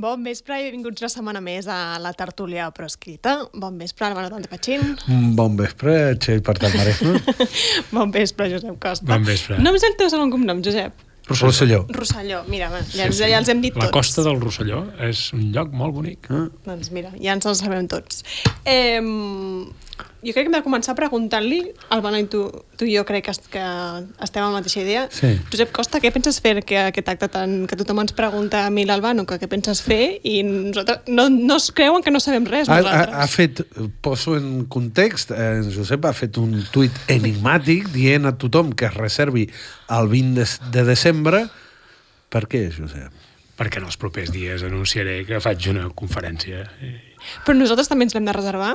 Bon vespre i benvinguts una setmana més a la tertúlia proscrita. Bon vespre, Albano Tante Pachín. Bon vespre, Txell per tal Maresme. bon vespre, Josep Costa. Bon vespre. No em sé el teu segon cognom, Josep. Rosselló. Rosselló, mira, va, ja, sí, sí. ja els hem dit la tots. La costa del Rosselló és un lloc molt bonic. Ah. Doncs mira, ja ens els sabem tots. Eh, jo crec que hem de començar preguntant-li, Albano i tu, tu i jo crec que, que estem a la mateixa idea. Sí. Josep Costa, què penses fer que aquest acte tan, que tothom ens pregunta a mi l'Albano, que què penses fer i nosaltres no, no es creuen que no sabem res Ha, ha, nosaltres. ha fet, poso en context, eh, en Josep ha fet un tuit enigmàtic dient a tothom que es reservi el 20 de, de desembre. Per què, Josep? Perquè en els propers dies anunciaré que faig una conferència. Però nosaltres també ens l'hem de reservar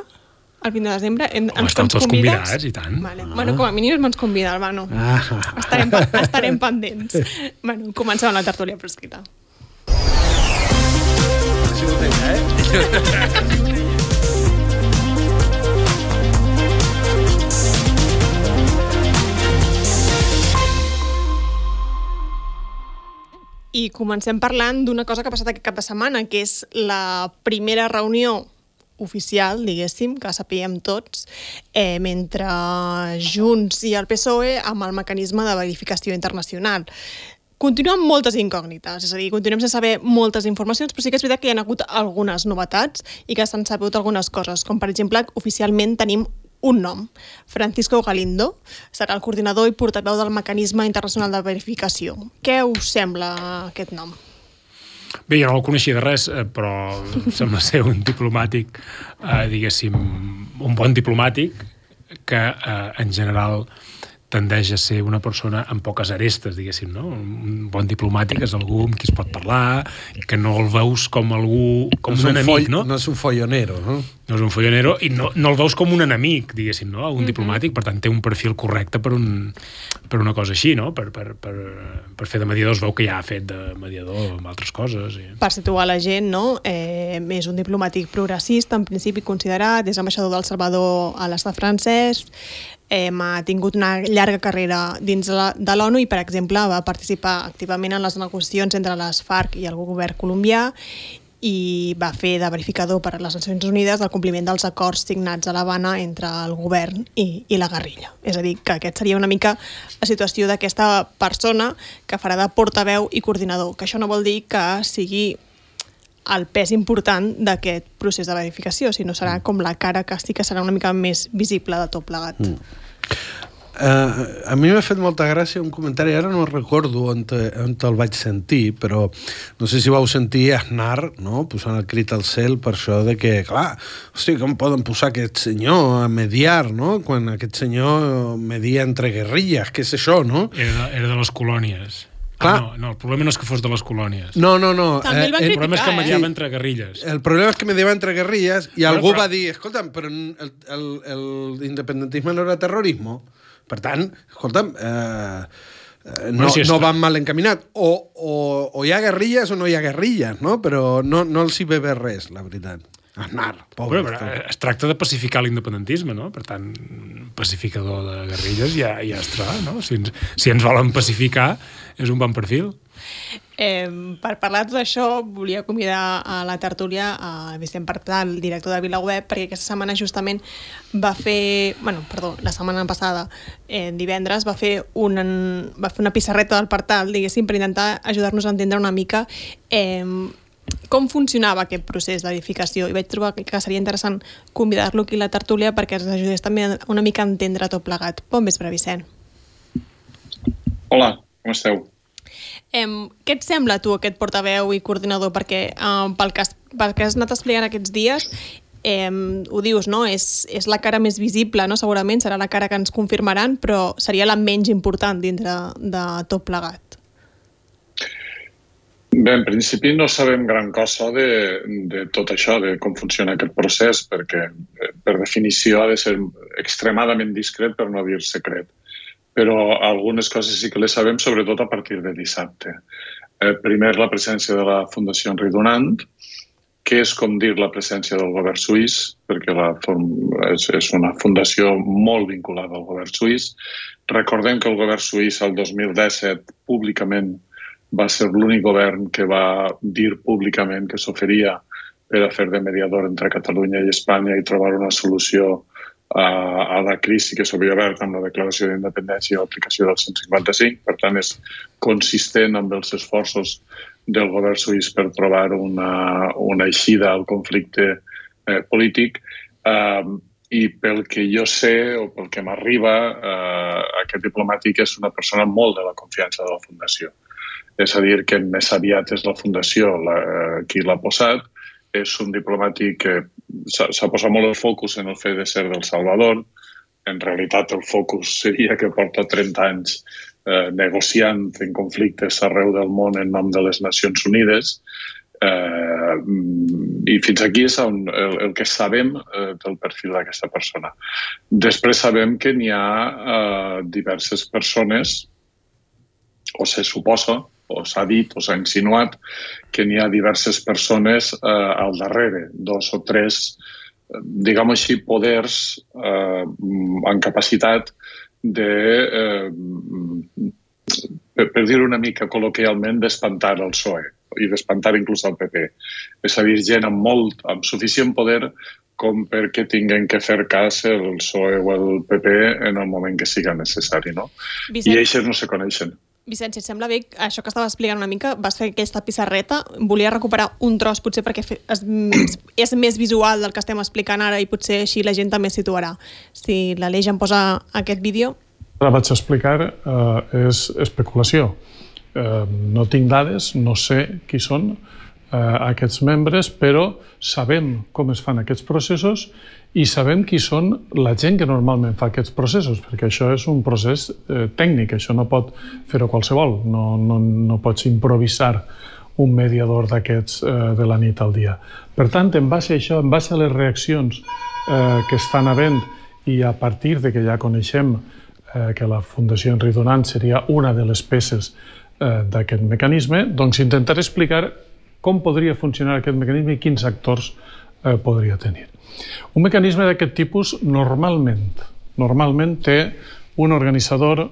el 20 de desembre. En, Home, estan tots convidats, i tant. Vale. Ah. Bueno, com a mínim ens convida, Albano. Ah. Estarem, estarem pendents. bueno, comencem amb la tertúlia proscrita. I comencem parlant d'una cosa que ha passat aquest cap de setmana, que és la primera reunió oficial, diguéssim, que sapiguem tots, eh, mentre Junts i el PSOE amb el mecanisme de verificació internacional. Continuen moltes incògnites, és a dir, continuem sense saber moltes informacions, però sí que és veritat que hi ha hagut algunes novetats i que s'han sabut algunes coses, com per exemple, oficialment tenim un nom, Francisco Galindo, serà el coordinador i portaveu del Mecanisme Internacional de Verificació. Què us sembla aquest nom? Bé, jo no el coneixia de res, eh, però sembla ser un diplomàtic, eh, diguéssim, un bon diplomàtic, que eh, en general tendeix a ser una persona amb poques arestes, diguéssim, no? Un bon diplomàtic és algú amb qui es pot parlar, que no el veus com algú, com és un enemic, foll, no? No és un follonero, no? no és un follonero i no, no el veus com un enemic, diguéssim, no? un diplomàtic, per tant té un perfil correcte per, un, per una cosa així, no? per, per, per, per fer de mediador, es veu que ja ha fet de mediador amb altres coses. I... Per situar la gent, no? Eh, és un diplomàtic progressista, en principi considerat, és ambaixador del Salvador a l'estat francès, eh, ha tingut una llarga carrera dins la- de l'ONU i, per exemple, va participar activament en les negociacions entre les FARC i el govern colombià i va fer de verificador per a les Nacions Unides del compliment dels acords signats a l'Havana entre el govern i, i la guerrilla. És a dir, que aquest seria una mica la situació d'aquesta persona que farà de portaveu i coordinador, que això no vol dir que sigui el pes important d'aquest procés de verificació, sinó serà com la cara que sí que serà una mica més visible de tot plegat. Mm. Uh, a mi m'ha fet molta gràcia un comentari, ara no recordo on, te, on te'l vaig sentir, però no sé si vau sentir Aznar no? posant el crit al cel per això de que, clar, hosti, com poden posar aquest senyor a mediar, no? quan aquest senyor media entre guerrilles, què és això, no? Era, de, era de les colònies. Clar. Ah, no, no, el problema no és que fos de les colònies. No, no, no. També el van el criticar, problema és que eh? mediava entre guerrilles. El problema és que mediava entre guerrilles i Bueno, algú però- va dir, escolta'm, però el, el, el independentisme no era terrorisme. Per tant, escolta'm, eh, eh, no, Bueno, si no està- van mal encaminat. O, o, o hi ha guerrilles o no hi ha guerrilles, no? Però no, no els hi ve bé res, la veritat. Aznar, pobre. Bueno, però eh, es tracta de pacificar l'independentisme, no? Per tant, pacificador de guerrilles ja, ja estarà, no? Si ens, si ens volen pacificar, és un bon perfil. Eh, per parlar de tot això, volia convidar a la tertúlia a Vicent Partal, el director de VilaWeb, perquè aquesta setmana justament va fer, bueno, perdó, la setmana passada, eh, divendres, va fer, un, va fer una pissarreta del portal, diguéssim, per intentar ajudar-nos a entendre una mica eh, com funcionava aquest procés d'edificació i vaig trobar que seria interessant convidar-lo aquí a la tertúlia perquè ens ajudés també una mica a entendre tot plegat. Bon vespre, Vicent. Hola, com esteu? Em, què et sembla tu aquest portaveu i coordinador? Perquè um, pel, que has, pel que has anat explicant aquests dies, em, ho dius, no? És, és la cara més visible, no? segurament serà la cara que ens confirmaran, però seria la menys important dintre de tot plegat. Bé, en principi no sabem gran cosa de, de tot això, de com funciona aquest procés, perquè eh, per definició ha de ser extremadament discret per no dir secret. Però algunes coses sí que les sabem, sobretot a partir de dissabte. Eh, primer, la presència de la Fundació Henri Dunant, que és com dir la presència del govern suís, perquè la és, és una fundació molt vinculada al govern suís. Recordem que el govern suís el 2017 públicament va ser l'únic govern que va dir públicament que s'oferia per a fer de mediador entre Catalunya i Espanya i trobar una solució a, a la crisi que s'havia obert amb la declaració d'independència i l'aplicació del 155. Per tant, és consistent amb els esforços del govern suís per trobar una, una eixida al conflicte eh, polític. Eh, I pel que jo sé o pel que m'arriba, eh, aquest diplomàtic és una persona molt de la confiança de la Fundació. És a dir, que més aviat és la Fundació la, eh, qui l'ha posat, és un diplomàtic s'ha posat molt el focus en el fet de ser del Salvador. En realitat, el focus seria que porta 30 anys eh, negociant en conflictes arreu del món en nom de les Nacions Unides. Eh, I fins aquí és on, el, el que sabem eh, del perfil d'aquesta persona. Després sabem que n'hi ha eh, diverses persones, o se suposa, o s'ha dit o s'ha insinuat que n'hi ha diverses persones eh, al darrere, dos o tres, eh, diguem així, poders eh, en capacitat de, eh, per, per dir una mica col·loquialment, d'espantar el PSOE i d'espantar inclús el PP. És a dir, gent amb molt, amb suficient poder com perquè tinguin que fer cas el PSOE o el PP en el moment que siga necessari. No? Vicent... I ells no se coneixen. Vicent, si et sembla bé, això que estava explicant una mica, vas fer aquesta pissarreta, volia recuperar un tros potser perquè és, és més visual del que estem explicant ara i potser així la gent també situarà. Si l'Aleix em posa aquest vídeo... Ara vaig explicar, eh, és especulació. Eh, no tinc dades, no sé qui són eh, aquests membres, però sabem com es fan aquests processos i sabem qui són la gent que normalment fa aquests processos, perquè això és un procés eh, tècnic, això no pot fer-ho qualsevol, no, no, no pots improvisar un mediador d'aquests eh, de la nit al dia. Per tant, en base a això, en base a les reaccions eh, que estan havent i a partir de que ja coneixem eh, que la Fundació Henri Donant seria una de les peces eh, d'aquest mecanisme, doncs intentaré explicar com podria funcionar aquest mecanisme i quins actors eh, podria tenir. Un mecanisme d'aquest tipus normalment, normalment té un organitzador,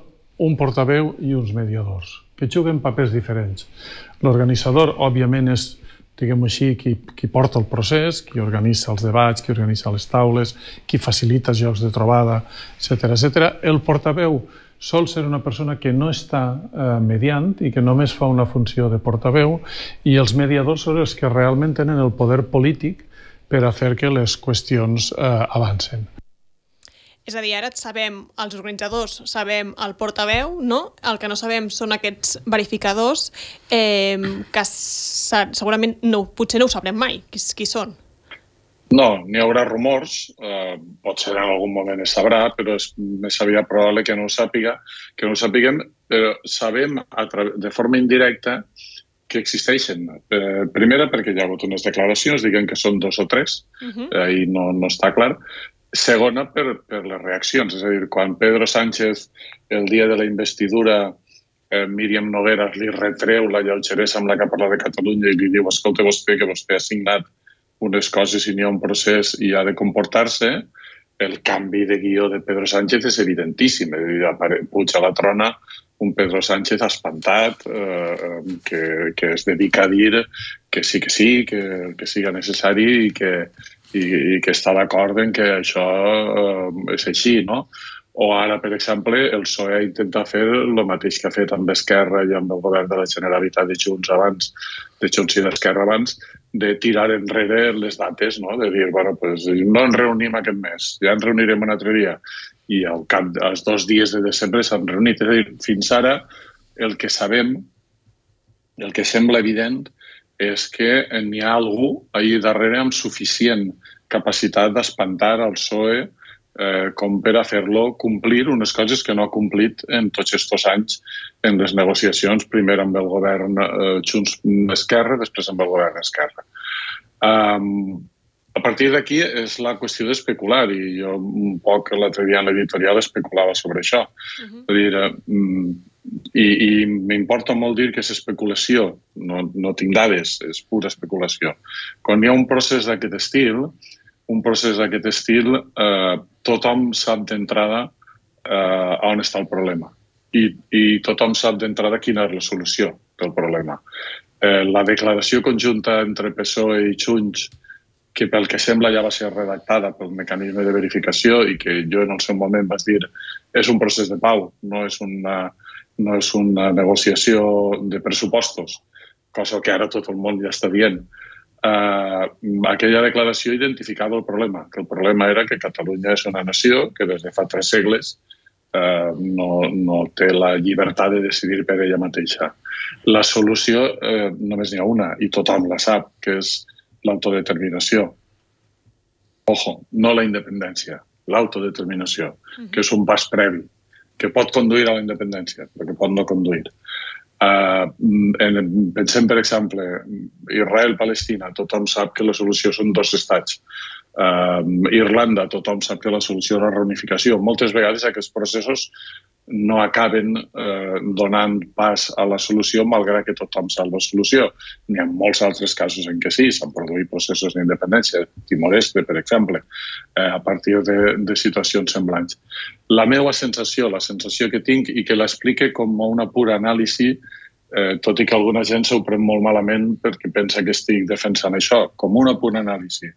un portaveu i uns mediadors, que juguen papers diferents. L'organitzador, òbviament, és diguem així, qui, qui porta el procés, qui organitza els debats, qui organitza les taules, qui facilita els jocs de trobada, etc etc. El portaveu sol ser una persona que no està eh, mediant i que només fa una funció de portaveu i els mediadors són els que realment tenen el poder polític per a fer que les qüestions eh, avancen. És a dir, ara sabem els organitzadors, sabem el portaveu, no? El que no sabem són aquests verificadors eh, que segurament no, potser no ho sabrem mai, qui, qui són. No, n'hi haurà rumors, eh, potser en algun moment es sabrà, però és més aviat probable que no ho sàpiga, que no ho sàpiguem, però sabem a de forma indirecta que existeixen. Eh, primera, perquè hi ha hagut unes declaracions, diguen que són dos o tres, uh -huh. eh, i no, no està clar. Segona, per, per les reaccions. És a dir, quan Pedro Sánchez, el dia de la investidura, eh, Míriam Nogueras li retreu la lleugeresa amb la que parla de Catalunya i li diu, escolta vostè, que vostè ha signat unes coses i n'hi ha un procés i ha de comportar-se, el canvi de guió de Pedro Sánchez és evidentíssim. Puja a la trona un Pedro Sánchez espantat eh, que, que es dedica a dir que sí que sí, que que siga necessari i que, i, i que està d'acord en que això eh, és així, no? O ara, per exemple, el PSOE intenta fer el mateix que ha fet amb Esquerra i amb el govern de la Generalitat de Junts abans, de Junts i d'Esquerra abans, de tirar enrere les dates, no? de dir, bueno, pues, no ens reunim aquest mes, ja ens reunirem un altre dia i al cap dels dos dies de desembre s'han reunit. És a dir, fins ara el que sabem, el que sembla evident, és que n'hi ha algú ahir darrere amb suficient capacitat d'espantar el PSOE eh, com per a fer-lo complir unes coses que no ha complit en tots aquests anys en les negociacions, primer amb el govern eh, Junts Esquerra, després amb el govern Esquerra. Um, a partir d'aquí és la qüestió d'especular i jo un poc l'altre dia en l'editorial especulava sobre això. Uh -huh. És dir, eh, i, i m'importa molt dir que és especulació, no, no tinc dades, és pura especulació. Quan hi ha un procés d'aquest estil, un procés d'aquest estil, eh, tothom sap d'entrada eh, on està el problema i, i tothom sap d'entrada quina és la solució. el problema. Eh, la declaració conjunta entre PSOE i Junts, que pel que sembla ja va ser redactada pel mecanisme de verificació i que jo en el seu moment vas dir és un procés de pau, no és una, no és una negociació de pressupostos, cosa que ara tot el món ja està dient. Uh, aquella declaració identificava el problema, que el problema era que Catalunya és una nació que des de fa tres segles uh, no, no té la llibertat de decidir per ella mateixa. La solució uh, només n'hi ha una, i tothom la sap, que és l'autodeterminació. Ojo, no la independència, l'autodeterminació, uh -huh. que és un pas previ, que pot conduir a la independència, però que pot no conduir. Uh, en, pensem, per exemple, Israel-Palestina, tothom sap que la solució són dos estats. Uh, Irlanda, tothom sap que la solució és la reunificació. Moltes vegades aquests processos no acaben eh, donant pas a la solució malgrat que tothom sap la solució. N'hi ha molts altres casos en què sí, s'han produït processos d'independència, Timor-Este, per exemple, eh, a partir de, de situacions semblants. La meva sensació, la sensació que tinc i que l'explique com una pura anàlisi, eh, tot i que alguna gent s'ho pren molt malament perquè pensa que estic defensant això, com una pura anàlisi.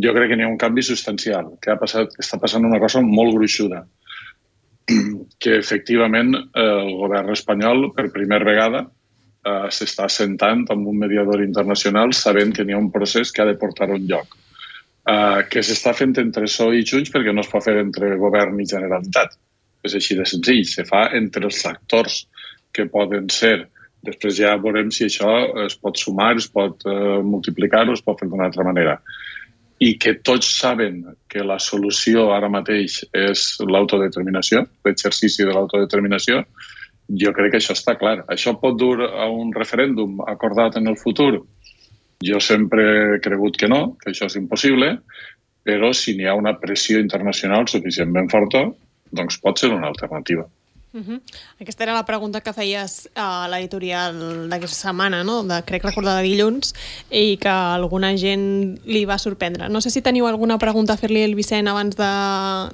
Jo crec que n'hi ha un canvi substancial, que ha passat, està passant una cosa molt gruixuda que efectivament el govern espanyol per primera vegada eh, s'està sentant amb un mediador internacional sabent que n'hi ha un procés que ha de portar un lloc. Eh, que s'està fent entre PSOE i Junts perquè no es pot fer entre govern i Generalitat. És així de senzill. Se fa entre els actors que poden ser. Després ja veurem si això es pot sumar, es pot eh, multiplicar o es pot fer d'una altra manera i que tots saben que la solució ara mateix és l'autodeterminació, l'exercici de l'autodeterminació, jo crec que això està clar. Això pot dur a un referèndum acordat en el futur? Jo sempre he cregut que no, que això és impossible, però si n'hi ha una pressió internacional suficientment forta, doncs pot ser una alternativa. Uh -huh. Aquesta era la pregunta que feies a l'editorial d'aquesta setmana, no? de, crec recordar de dilluns, i que alguna gent li va sorprendre. No sé si teniu alguna pregunta a fer-li al Vicent abans de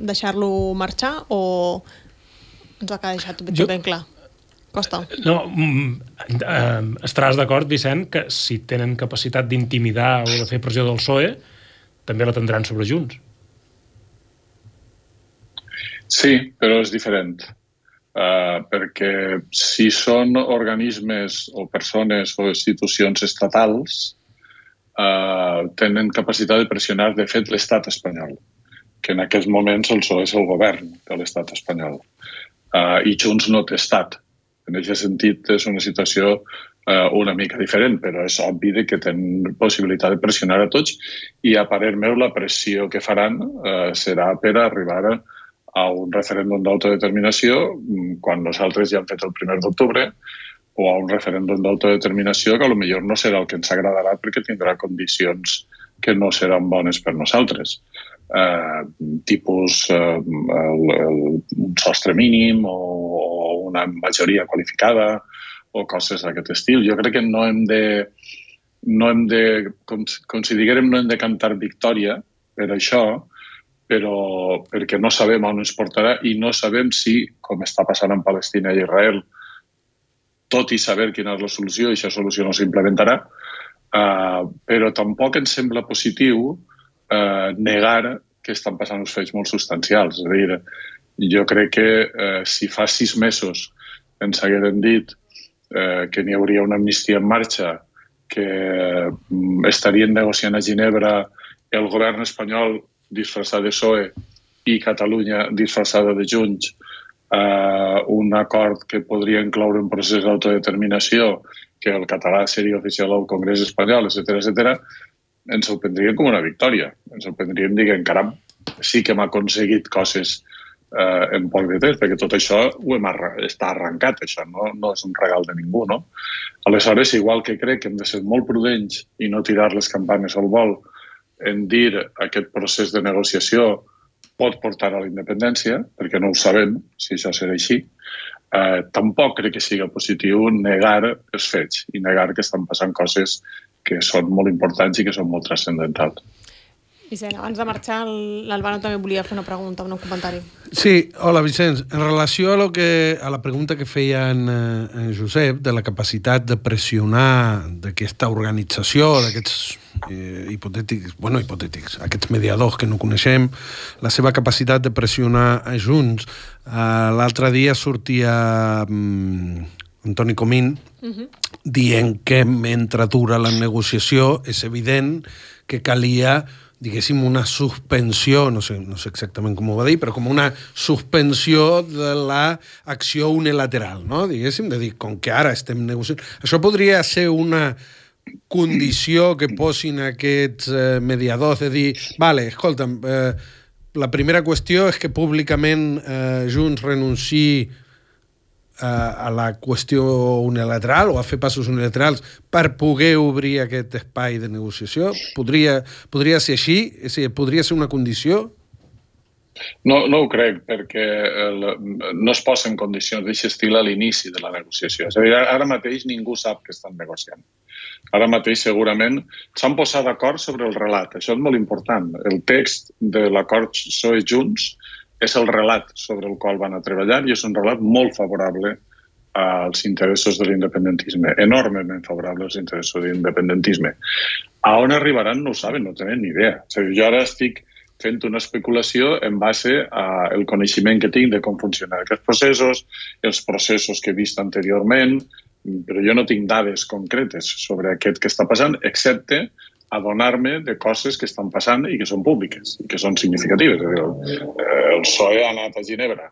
deixar-lo marxar o ens ha deixat jo... ben clar? Costa. No, mm, eh, estaràs d'acord, Vicent, que si tenen capacitat d'intimidar o de fer pressió del PSOE, també la tindran sobre Junts. Sí, però és diferent Uh, perquè si són organismes o persones o institucions estatals, uh, tenen capacitat de pressionar, de fet, l'estat espanyol, que en aquests moments el és el govern de l'estat espanyol. Uh, I Junts no té estat. En aquest sentit, és una situació uh, una mica diferent, però és obvi que tenen possibilitat de pressionar a tots i, a parer meu, la pressió que faran uh, serà per arribar a a un referèndum d'autodeterminació mm, quan nosaltres ja hem fet el primer d'octubre o a un referèndum d'autodeterminació que millor no serà el que ens agradarà perquè tindrà condicions que no seran bones per nosaltres. Eh, tipus eh, el, el, un sostre mínim o, o una majoria qualificada o coses d'aquest estil. Jo crec que no hem de, no hem de com, com si diguérem, no hem de cantar victòria per això, però perquè no sabem on ens portarà i no sabem si, com està passant en Palestina i Israel, tot i saber quina és la solució, aquesta solució no s'implementarà, uh, però tampoc ens sembla positiu uh, negar que estan passant uns fets molt substancials. És a dir, jo crec que uh, si fa sis mesos ens hagueren dit uh, que n'hi hauria una amnistia en marxa, que uh, estarien negociant a Ginebra el govern espanyol disfressada de PSOE i Catalunya disfressada de Junts, eh, un acord que podria incloure un procés d'autodeterminació, que el català seria oficial al Congrés espanyol, etc etc, ens sorprendrien com una victòria. Ens sorprendrien dient, caram, sí que hem aconseguit coses eh, en poc de temps, perquè tot això ho hem arra està arrencat, això no, no és un regal de ningú, no? Aleshores, igual que crec que hem de ser molt prudents i no tirar les campanes al vol, en dir aquest procés de negociació pot portar a la independència, perquè no ho sabem si això serà així, eh, tampoc crec que sigui positiu negar els fets i negar que estan passant coses que són molt importants i que són molt transcendentals. Vicent, abans de marxar, l'Albano també volia fer una pregunta, un comentari. Sí, hola Vicenç. En relació a, lo que, a la pregunta que feia en, eh, en Josep de la capacitat de pressionar d'aquesta organització, d'aquests eh, hipotètics, bueno, hipotètics, aquests mediadors que no coneixem, la seva capacitat de pressionar a Junts. Eh, L'altre dia sortia mm, Antoni Comín uh -huh. dient que mentre dura la negociació és evident que calia diguéssim, una suspensió, no sé, no sé exactament com ho va dir, però com una suspensió de l'acció unilateral, no? diguéssim, de dir, com que ara estem negociant... Això podria ser una condició que posin aquests eh, mediadors de dir, vale, escolta'm, eh, la primera qüestió és que públicament eh, Junts renunciï a la qüestió unilateral o a fer passos unilaterals per poder obrir aquest espai de negociació? Podria, podria ser així? És dir, podria ser una condició? No, no ho crec, perquè el, no es posa en condicions d'aquest estil a l'inici de la negociació. És a dir, ara mateix ningú sap que estan negociant. Ara mateix segurament s'han posat d'acord sobre el relat. Això és molt important. El text de l'acord PSOE Junts és el relat sobre el qual van a treballar i és un relat molt favorable als interessos de l'independentisme, enormement favorable als interessos de l'independentisme. A on arribaran no ho saben, no tenen ni idea. O sigui, jo ara estic fent una especulació en base al coneixement que tinc de com funcionen aquests processos, els processos que he vist anteriorment, però jo no tinc dades concretes sobre aquest que està passant, excepte adonar-me de coses que estan passant i que són públiques i que són significatives. El, eh, el PSOE ha anat a Ginebra,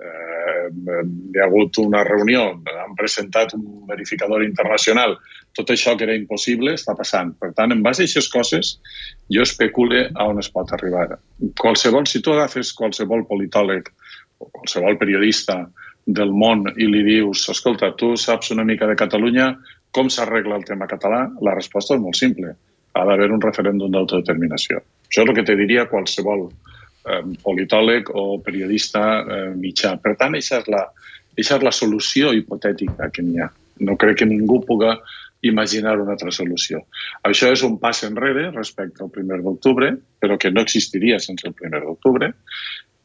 eh, hi ha hagut una reunió, han presentat un verificador internacional, tot això que era impossible està passant. Per tant, en base a aquestes coses, jo especule a on es pot arribar. Qualsevol, si tu agafes qualsevol politòleg o qualsevol periodista del món i li dius, escolta, tu saps una mica de Catalunya, com s'arregla el tema català? La resposta és molt simple ha d'haver un referèndum d'autodeterminació. Això és el que te diria qualsevol eh, politòleg o periodista eh, mitjà. Per tant, aquesta és, la, aquesta és la solució hipotètica que n'hi ha. No crec que ningú puga imaginar una altra solució. Això és un pas enrere respecte al 1 d'octubre, però que no existiria sense el 1 d'octubre,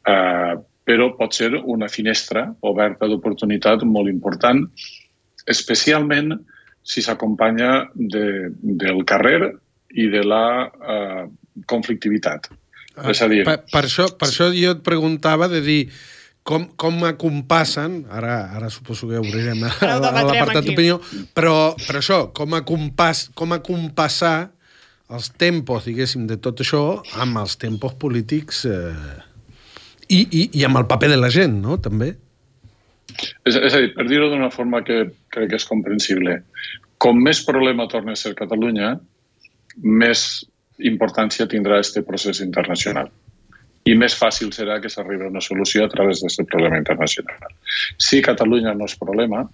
eh, però pot ser una finestra oberta d'oportunitat molt important, especialment si s'acompanya de, del carrer i de la eh, conflictivitat. Ah, és a dir... Per, per, això, per això jo et preguntava de dir com, com acompassen, ara, ara suposo que obrirem l'apartat d'opinió, però, però això, com, acompàs, com acompassar els tempos, diguéssim, de tot això amb els tempos polítics eh, i, i, i amb el paper de la gent, no?, també. És, és a dir, per dir-ho d'una forma que crec que és comprensible, com més problema torna a ser Catalunya, més importància tindrà aquest procés internacional i més fàcil serà que s'arribi a una solució a través d'aquest problema internacional. Si Catalunya no és problema,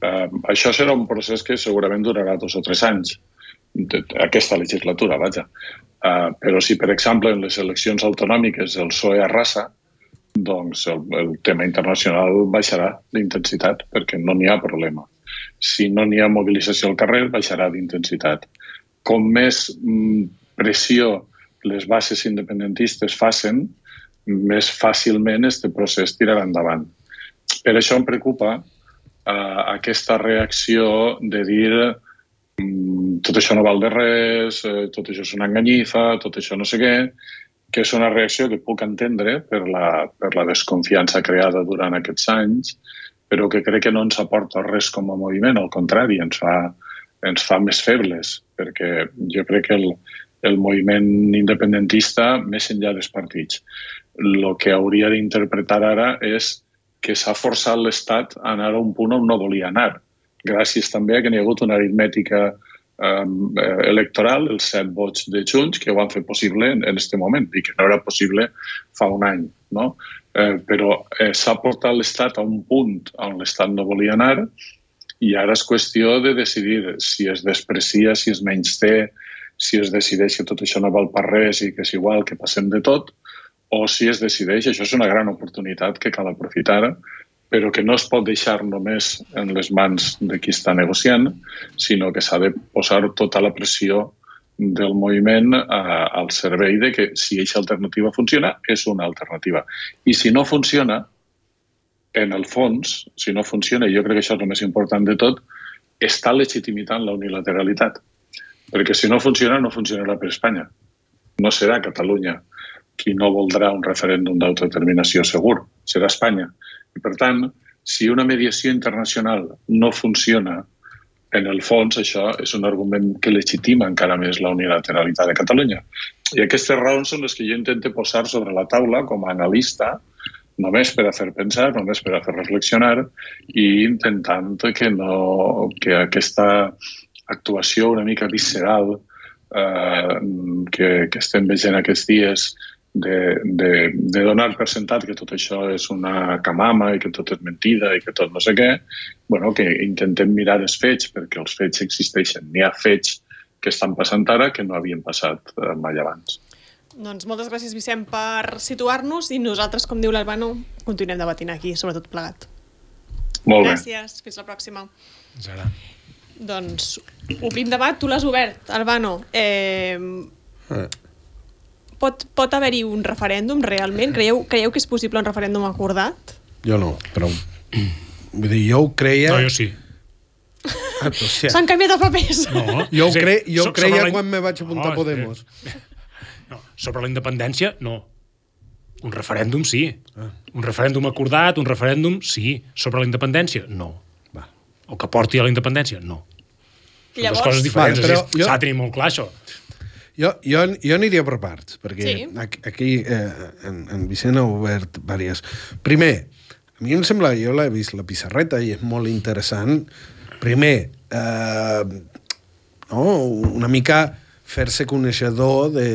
eh, això serà un procés que segurament durarà dos o tres anys, aquesta legislatura, vaja. Eh, però si, per exemple, en les eleccions autonòmiques el PSOE arrasa, doncs el, el tema internacional baixarà d'intensitat perquè no n'hi ha problema. Si no n'hi ha mobilització al carrer, baixarà d'intensitat com més mm, pressió les bases independentistes facin, més fàcilment aquest procés tirarà endavant. Per això em preocupa eh, aquesta reacció de dir mm, tot això no val de res, eh, tot això és una enganyifa, tot això no sé què, que és una reacció que puc entendre per la, per la desconfiança creada durant aquests anys, però que crec que no ens aporta res com a moviment, al contrari, ens fa, ens fa més febles, perquè jo crec que el, el moviment independentista, més enllà dels partits, el que hauria d'interpretar ara és que s'ha forçat l'Estat a anar a un punt on no volia anar, gràcies també a que n'hi ha hagut una aritmètica eh, electoral, els set vots de Junts, que ho han fet possible en aquest moment i que no era possible fa un any. No? Eh, però eh, s'ha portat l'Estat a un punt on l'Estat no volia anar i ara és qüestió de decidir si es desprecia, si es menys té, si es decideix que tot això no val per res i que és igual, que passem de tot, o si es decideix, això és una gran oportunitat que cal aprofitar, però que no es pot deixar només en les mans de qui està negociant, sinó que s'ha de posar tota la pressió del moviment eh, al servei de que si aquesta alternativa funciona, és una alternativa. I si no funciona, en el fons, si no funciona, i jo crec que això és el més important de tot, està legitimitant la unilateralitat. Perquè si no funciona, no funcionarà per Espanya. No serà Catalunya qui no voldrà un referèndum d'autodeterminació segur, serà Espanya. I, per tant, si una mediació internacional no funciona, en el fons això és un argument que legitima encara més la unilateralitat de Catalunya. I aquestes raons són les que jo intento posar sobre la taula com a analista, només per a fer pensar, només per a fer reflexionar i intentant que, no, que aquesta actuació una mica visceral eh, que, que estem veient aquests dies de, de, de donar per sentat que tot això és una camama i que tot és mentida i que tot no sé què, bueno, que intentem mirar els fets perquè els fets existeixen. N'hi ha fets que estan passant ara que no havien passat eh, mai abans. Doncs moltes gràcies, Vicent, per situar-nos i nosaltres, com diu l'Albano, continuem debatint aquí, sobretot plegat. Molt bé. Gràcies, fins la pròxima. Fins ara. Doncs, obrim debat, tu l'has obert, Albano. Eh, Eh, pot pot haver-hi un referèndum, realment? Creieu, creieu que és possible un referèndum acordat? jo no, però... Vull dir, jo ho creia... No, jo sí. Ah, sí. S'han canviat els papers. No, Jo ho, sí, cre... jo ho creia quan me vaig apuntar No, a Podemos. No, sobre la independència, no. Un referèndum, sí. Un referèndum acordat, un referèndum, sí. Sobre la independència, no. Va. O que porti a la independència, no. Són Llavors- dues coses diferents. Vale, però jo- S'ha de tenir molt clar, això. Jo, jo, jo aniria per parts, perquè Sí. aquí, aquí eh, en, en Vicent ha obert diverses. Primer, a mi em sembla, jo l'he vist la pissarreta i és molt interessant. Primer, eh, no, una mica fer-se coneixedor de,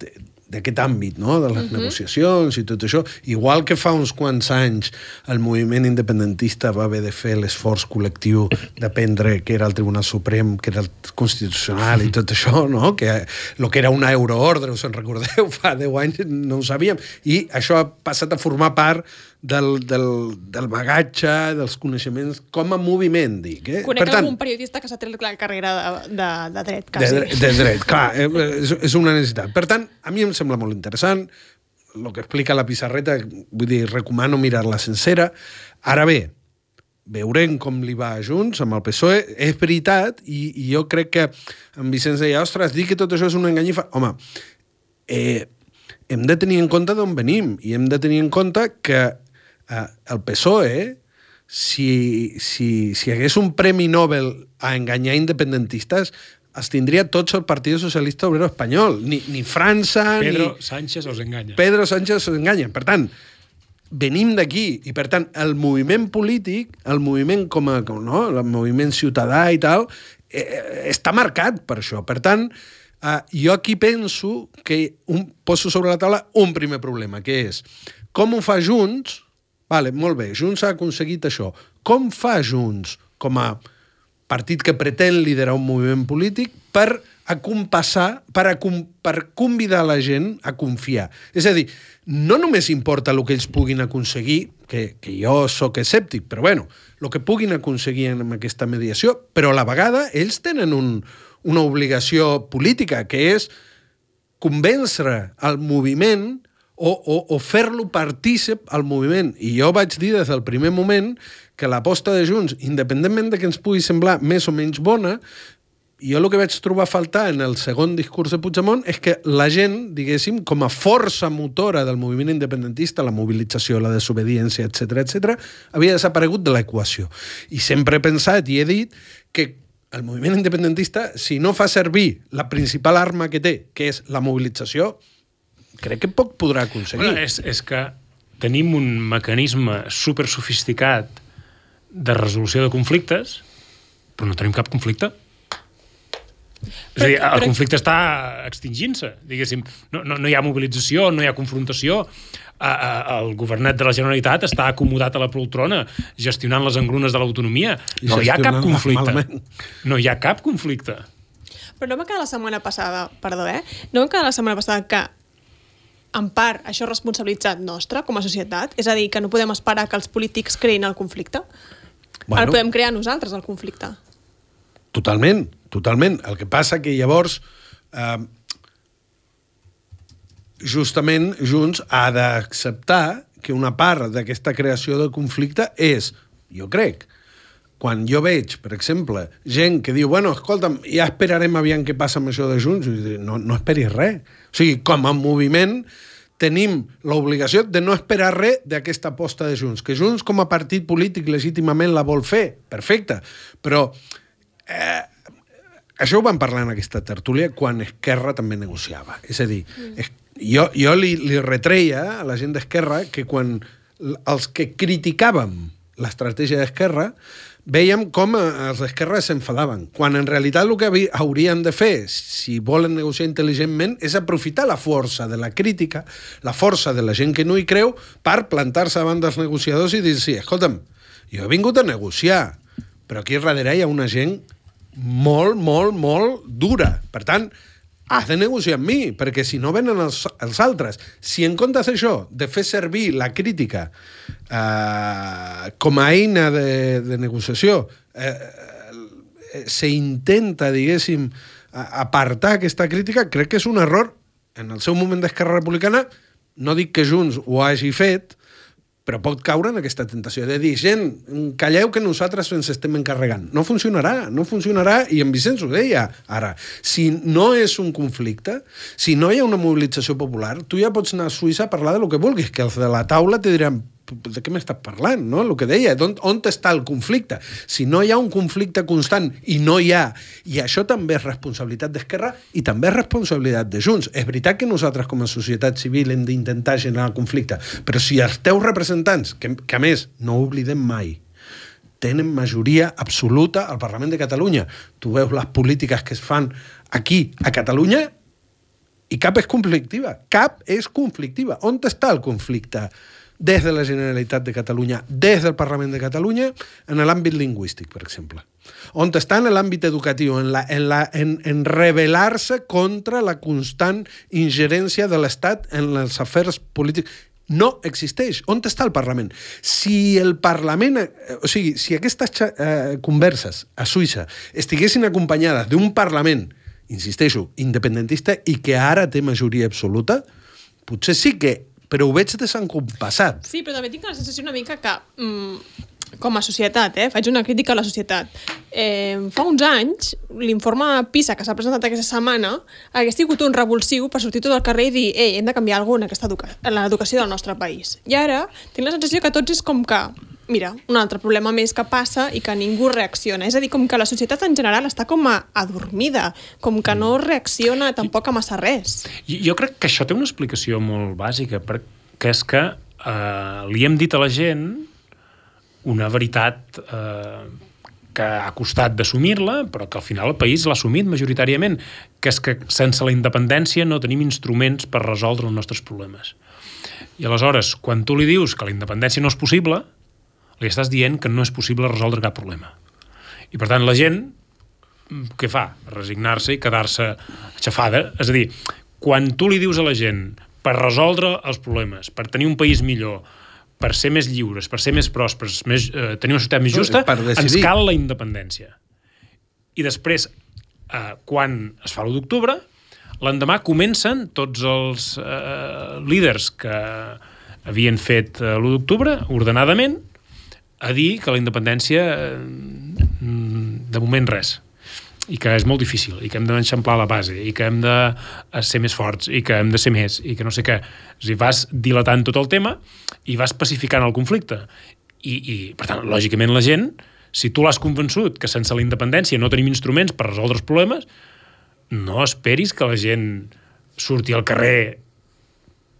de, d'aquest àmbit, no? de les uh -huh. negociacions i tot això. Igual que fa uns quants anys el moviment independentista va haver de fer l'esforç col·lectiu d'aprendre que era el Tribunal Suprem, que era el Constitucional i tot això, no? que el que era una euroordre, us en recordeu, fa 10 anys no ho sabíem, i això ha passat a formar part del, del, del bagatge, dels coneixements com a moviment, dic. Eh? Conec algun periodista que s'ha tret la carrera de, de, de dret, de, quasi. dre- de dret, clar, eh, és, és una necessitat. Per tant, a mi em sembla molt interessant el que explica la pissarreta, vull dir, recomano mirar-la sencera. Ara bé, veurem com li va a Junts amb el PSOE. És veritat, i, i jo crec que en Vicenç deia, ostres, dir que tot això és una enganyifa... Home, eh, hem de tenir en compte d'on venim i hem de tenir en compte que el PSOE, si, si, si hagués un premi Nobel a enganyar independentistes, els tindria tots el Partit Socialista Obrero Espanyol. Ni, ni França, Pedro ni... Sánchez els enganya. Pedro Sánchez s'enganya. Per tant, venim d'aquí i, per tant, el moviment polític, el moviment com a, com, no? el moviment ciutadà i tal, eh, està marcat per això. Per tant, eh, jo aquí penso que un, poso sobre la taula un primer problema, que és com ho fa Junts, vale, molt bé, Junts ha aconseguit això, com fa Junts com a partit que pretén liderar un moviment polític per acompassar, per, a, per convidar la gent a confiar. És a dir, no només importa el que ells puguin aconseguir, que, que jo sóc escèptic, però bueno, el que puguin aconseguir amb aquesta mediació, però a la vegada ells tenen un, una obligació política, que és convèncer el moviment o, o, o fer-lo partícip al moviment. I jo vaig dir des del primer moment que l'aposta de Junts, independentment de que ens pugui semblar més o menys bona, jo el que vaig trobar a faltar en el segon discurs de Puigdemont és que la gent, diguéssim, com a força motora del moviment independentista, la mobilització, la desobediència, etc etc, havia desaparegut de l'equació. I sempre he pensat i he dit que el moviment independentista, si no fa servir la principal arma que té, que és la mobilització, crec que poc podrà aconseguir. Bueno, és, és que tenim un mecanisme super sofisticat de resolució de conflictes, però no tenim cap conflicte. És a dir, el però- conflicte està extingint-se, diguéssim. No, no, no hi ha mobilització, no hi ha confrontació. A, a, el governet de la Generalitat està acomodat a la poltrona gestionant les engrunes de l'autonomia. No hi ha cap conflicte. malament. No hi ha cap conflicte. Però no va quedar la setmana passada, perdó, eh? No va quedar la setmana passada que en part, això és responsabilitat nostra com a societat, és a dir, que no podem esperar que els polítics creïn el conflicte. Bueno. El podem crear nosaltres, el conflicte. Totalment, totalment. El que passa que llavors eh, justament Junts ha d'acceptar que una part d'aquesta creació de conflicte és, jo crec, quan jo veig, per exemple, gent que diu, bueno, escolta'm, ja esperarem aviam què passa amb això de Junts, no, no esperis res. O sigui, com a moviment tenim l'obligació de no esperar res d'aquesta aposta de Junts. Que Junts, com a partit polític, legítimament la vol fer, perfecte, però eh, això ho vam parlar en aquesta tertúlia quan Esquerra també negociava. És a dir, mm. jo, jo li, li retreia a la gent d'Esquerra que quan els que criticàvem l'estratègia d'Esquerra veiem com eh, els d'Esquerra s'enfadaven, quan en realitat el que haurien de fer, si volen negociar intel·ligentment, és aprofitar la força de la crítica, la força de la gent que no hi creu, per plantar-se davant dels negociadors i dir, sí, escolta'm, jo he vingut a negociar, però aquí darrere hi ha una gent molt, molt, molt dura. Per tant, has de negociar amb mi, perquè si no venen els, els altres. Si en comptes d'això, de fer servir la crítica eh, com a eina de, de negociació, eh, eh, se intenta, diguéssim, apartar aquesta crítica, crec que és un error. En el seu moment d'Esquerra Republicana, no dic que Junts ho hagi fet, però pot caure en aquesta tentació de dir, gent, calleu que nosaltres ens estem encarregant. No funcionarà, no funcionarà, i en Vicenç ho deia ara. Si no és un conflicte, si no hi ha una mobilització popular, tu ja pots anar a Suïssa a parlar de lo que vulguis, que els de la taula te diran de què m'estàs parlant, no? El que deia, on, on està el conflicte? Si no hi ha un conflicte constant i no hi ha, i això també és responsabilitat d'Esquerra i també és responsabilitat de Junts. És veritat que nosaltres com a societat civil hem d'intentar generar conflicte, però si els teus representants, que, que a més no ho oblidem mai, tenen majoria absoluta al Parlament de Catalunya. Tu veus les polítiques que es fan aquí, a Catalunya, i cap és conflictiva. Cap és conflictiva. On està el conflicte? Des de la Generalitat de Catalunya, des del Parlament de Catalunya, en l'àmbit lingüístic, per exemple. On està en l'àmbit educatiu, en, la, en, la, en, en rebel·lar-se contra la constant ingerència de l'Estat en els afers polítics. No existeix. On està el Parlament? Si el Parlament... Eh, o sigui, si aquestes eh, converses a Suïssa estiguessin acompanyades d'un Parlament, insisteixo, independentista i que ara té majoria absoluta, potser sí que però ho veig desencompassat. Sí, però també tinc la sensació una mica que, mm, com a societat, eh, faig una crítica a la societat. Eh, fa uns anys, l'informe PISA que s'ha presentat aquesta setmana hagués sigut un revulsiu per sortir tot al carrer i dir ei, hem de canviar alguna cosa en, l'educació del nostre país. I ara tinc la sensació que tots és com que mira, un altre problema més que passa i que ningú reacciona. És a dir, com que la societat en general està com a adormida, com que no reacciona tampoc a massa res. Jo crec que això té una explicació molt bàsica, perquè és que eh, li hem dit a la gent una veritat eh, que ha costat d'assumir-la, però que al final el país l'ha assumit majoritàriament, que és que sense la independència no tenim instruments per resoldre els nostres problemes. I aleshores, quan tu li dius que la independència no és possible, li estàs dient que no és possible resoldre cap problema. I per tant la gent, mm, què fa? Resignar-se i quedar-se aixafada. És a dir, quan tu li dius a la gent per resoldre els problemes, per tenir un país millor, per ser més lliures, per ser més pròspers, més, eh, tenir una societat més justa, ens cal la independència. I després, eh, quan es fa l'1 d'octubre, l'endemà comencen tots els eh, líders que havien fet eh, l'1 d'octubre, ordenadament, a dir que la independència mm, de moment res i que és molt difícil, i que hem d'enxamplar la base, i que hem de ser més forts, i que hem de ser més, i que no sé què. O sigui, vas dilatant tot el tema i vas pacificant el conflicte. I, i per tant, lògicament, la gent, si tu l'has convençut que sense la independència no tenim instruments per resoldre els problemes, no esperis que la gent surti al carrer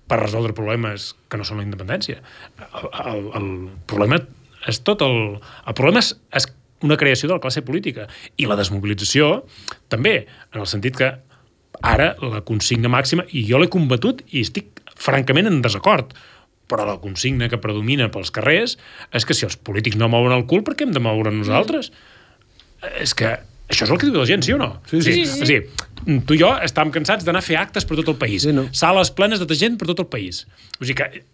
per resoldre problemes que no són la independència. El, el, el problema és tot el... El problema és, és una creació de la classe política. I la desmobilització, també, en el sentit que ara la consigna màxima, i jo l'he combatut i estic francament en desacord, però la consigna que predomina pels carrers és que si els polítics no mouen el cul, per què hem de moure nosaltres? Mm. És que això és el que diu la gent, sí o no? Sí, sí. sí, sí. Dir, tu i jo estàvem cansats d'anar a fer actes per tot el país. Sí, no. Sales plenes de gent per tot el país. O sigui que,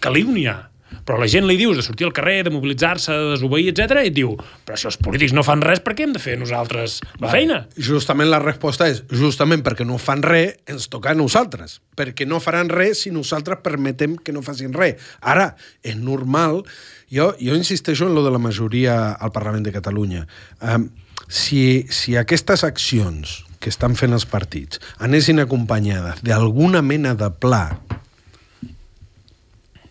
que n'hi ha Però la gent li dius de sortir al carrer, de mobilitzar-se, de desobeir, etc i et diu, però si els polítics no fan res, per què hem de fer nosaltres la feina? Justament la resposta és, justament perquè no fan res, ens toca a nosaltres. Perquè no faran res si nosaltres permetem que no facin res. Ara, és normal... Jo, jo insisteixo en lo de la majoria al Parlament de Catalunya. Um, si, si aquestes accions que estan fent els partits anessin acompanyades d'alguna mena de pla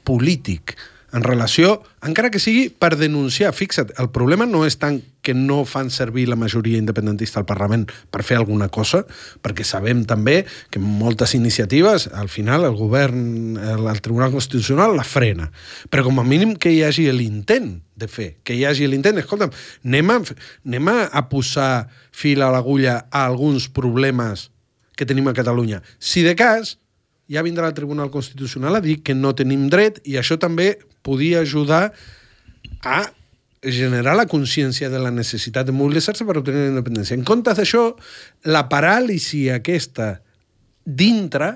polític en relació, encara que sigui per denunciar. Fixa't, el problema no és tant que no fan servir la majoria independentista al Parlament per fer alguna cosa, perquè sabem també que moltes iniciatives, al final, el govern, el, Tribunal Constitucional la frena. Però com a mínim que hi hagi l'intent de fer, que hi hagi l'intent. Escolta'm, anem a, anem a posar fil a l'agulla a alguns problemes que tenim a Catalunya. Si de cas, ja vindrà el Tribunal Constitucional a dir que no tenim dret i això també podia ajudar a generar la consciència de la necessitat de mobilitzar-se per obtenir la independència. En comptes d'això, la paràlisi aquesta dintre